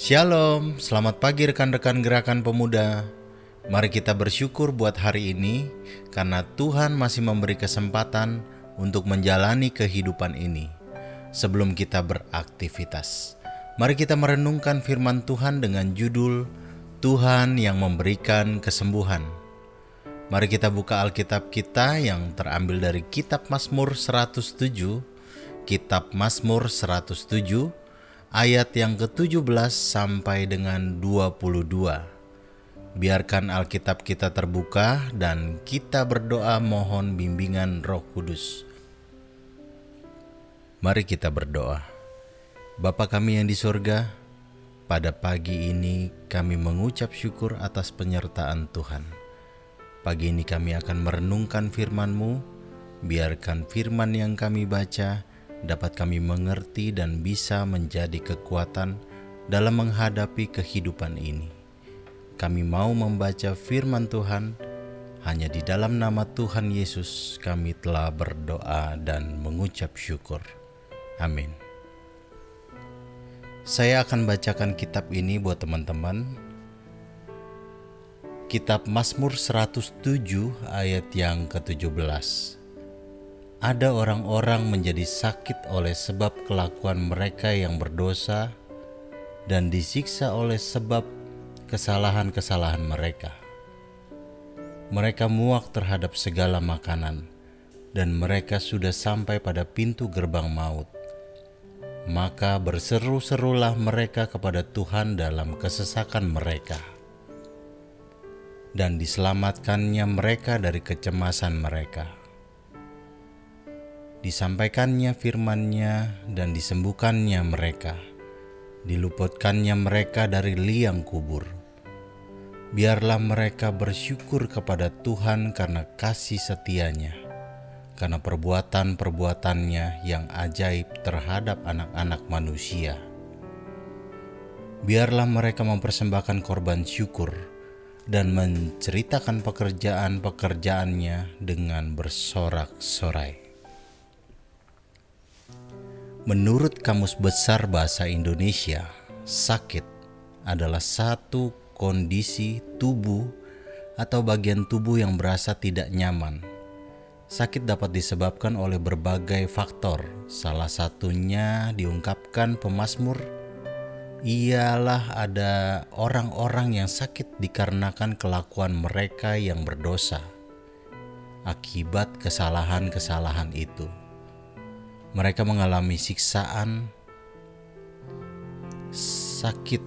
Shalom, selamat pagi rekan-rekan gerakan pemuda. Mari kita bersyukur buat hari ini karena Tuhan masih memberi kesempatan untuk menjalani kehidupan ini. Sebelum kita beraktivitas, mari kita merenungkan firman Tuhan dengan judul Tuhan yang memberikan kesembuhan. Mari kita buka Alkitab kita yang terambil dari Kitab Mazmur 107, Kitab Mazmur 107 ayat yang ke-17 sampai dengan 22. Biarkan Alkitab kita terbuka dan kita berdoa mohon bimbingan Roh Kudus. Mari kita berdoa. Bapa kami yang di sorga, pada pagi ini kami mengucap syukur atas penyertaan Tuhan. Pagi ini kami akan merenungkan firman-Mu, biarkan firman yang kami baca dapat kami mengerti dan bisa menjadi kekuatan dalam menghadapi kehidupan ini. Kami mau membaca firman Tuhan, hanya di dalam nama Tuhan Yesus kami telah berdoa dan mengucap syukur. Amin. Saya akan bacakan kitab ini buat teman-teman. Kitab Mazmur 107 ayat yang ke-17 ada orang-orang menjadi sakit oleh sebab kelakuan mereka yang berdosa dan disiksa oleh sebab kesalahan-kesalahan mereka. Mereka muak terhadap segala makanan, dan mereka sudah sampai pada pintu gerbang maut. Maka berseru-serulah mereka kepada Tuhan dalam kesesakan mereka, dan diselamatkannya mereka dari kecemasan mereka disampaikannya firman-Nya dan disembuhkannya mereka, diluputkannya mereka dari liang kubur. Biarlah mereka bersyukur kepada Tuhan karena kasih setianya, karena perbuatan-perbuatannya yang ajaib terhadap anak-anak manusia. Biarlah mereka mempersembahkan korban syukur dan menceritakan pekerjaan-pekerjaannya dengan bersorak-sorai. Menurut Kamus Besar Bahasa Indonesia, sakit adalah satu kondisi tubuh atau bagian tubuh yang berasa tidak nyaman. Sakit dapat disebabkan oleh berbagai faktor. Salah satunya diungkapkan pemazmur ialah ada orang-orang yang sakit dikarenakan kelakuan mereka yang berdosa akibat kesalahan-kesalahan itu mereka mengalami siksaan, sakit,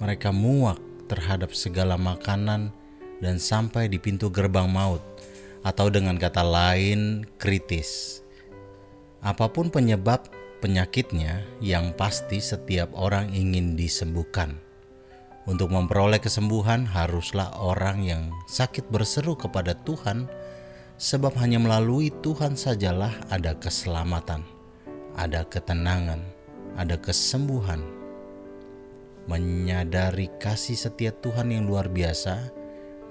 mereka muak terhadap segala makanan dan sampai di pintu gerbang maut, atau dengan kata lain, kritis. Apa pun penyebab penyakitnya, yang pasti setiap orang ingin disembuhkan. Untuk memperoleh kesembuhan, haruslah orang yang sakit berseru kepada Tuhan sebab hanya melalui Tuhan sajalah ada keselamatan, ada ketenangan, ada kesembuhan. Menyadari kasih setia Tuhan yang luar biasa,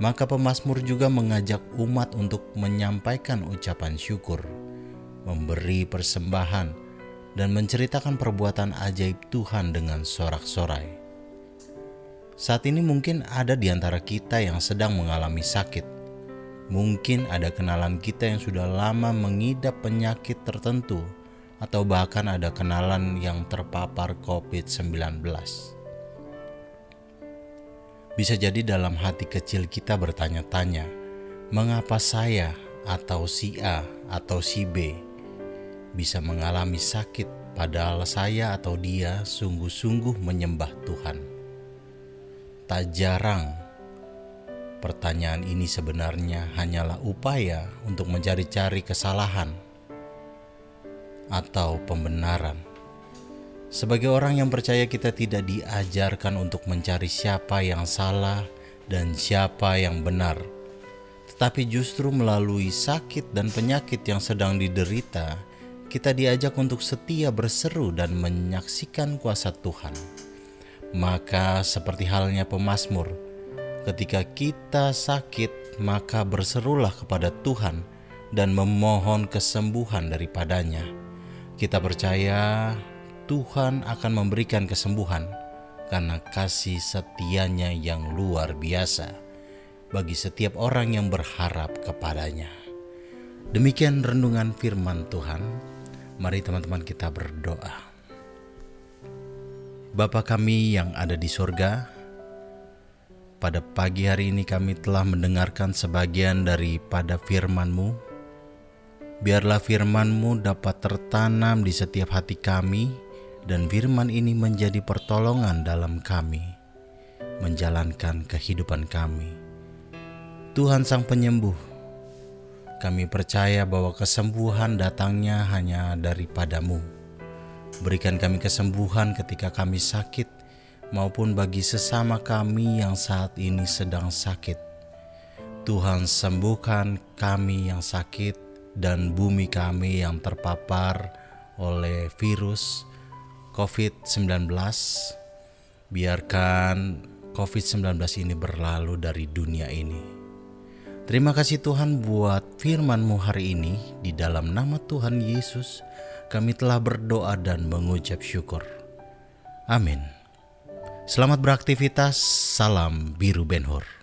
maka pemazmur juga mengajak umat untuk menyampaikan ucapan syukur, memberi persembahan, dan menceritakan perbuatan ajaib Tuhan dengan sorak-sorai. Saat ini mungkin ada di antara kita yang sedang mengalami sakit, Mungkin ada kenalan kita yang sudah lama mengidap penyakit tertentu, atau bahkan ada kenalan yang terpapar COVID-19. Bisa jadi dalam hati kecil kita bertanya-tanya, mengapa saya atau si A atau si B bisa mengalami sakit padahal saya atau dia sungguh-sungguh menyembah Tuhan. Tak jarang Pertanyaan ini sebenarnya hanyalah upaya untuk mencari-cari kesalahan atau pembenaran. Sebagai orang yang percaya, kita tidak diajarkan untuk mencari siapa yang salah dan siapa yang benar, tetapi justru melalui sakit dan penyakit yang sedang diderita, kita diajak untuk setia berseru dan menyaksikan kuasa Tuhan. Maka, seperti halnya pemazmur Ketika kita sakit, maka berserulah kepada Tuhan dan memohon kesembuhan daripadanya. Kita percaya Tuhan akan memberikan kesembuhan, karena kasih setianya yang luar biasa bagi setiap orang yang berharap kepadanya. Demikian renungan firman Tuhan. Mari teman-teman kita berdoa. Bapa kami yang ada di sorga, pada pagi hari ini kami telah mendengarkan sebagian daripada firman-Mu. Biarlah firman-Mu dapat tertanam di setiap hati kami dan firman ini menjadi pertolongan dalam kami menjalankan kehidupan kami. Tuhan Sang Penyembuh, kami percaya bahwa kesembuhan datangnya hanya daripadamu. Berikan kami kesembuhan ketika kami sakit, maupun bagi sesama kami yang saat ini sedang sakit. Tuhan sembuhkan kami yang sakit dan bumi kami yang terpapar oleh virus COVID-19. Biarkan COVID-19 ini berlalu dari dunia ini. Terima kasih Tuhan buat firman-Mu hari ini di dalam nama Tuhan Yesus kami telah berdoa dan mengucap syukur. Amin. Selamat beraktivitas, salam biru Benhur.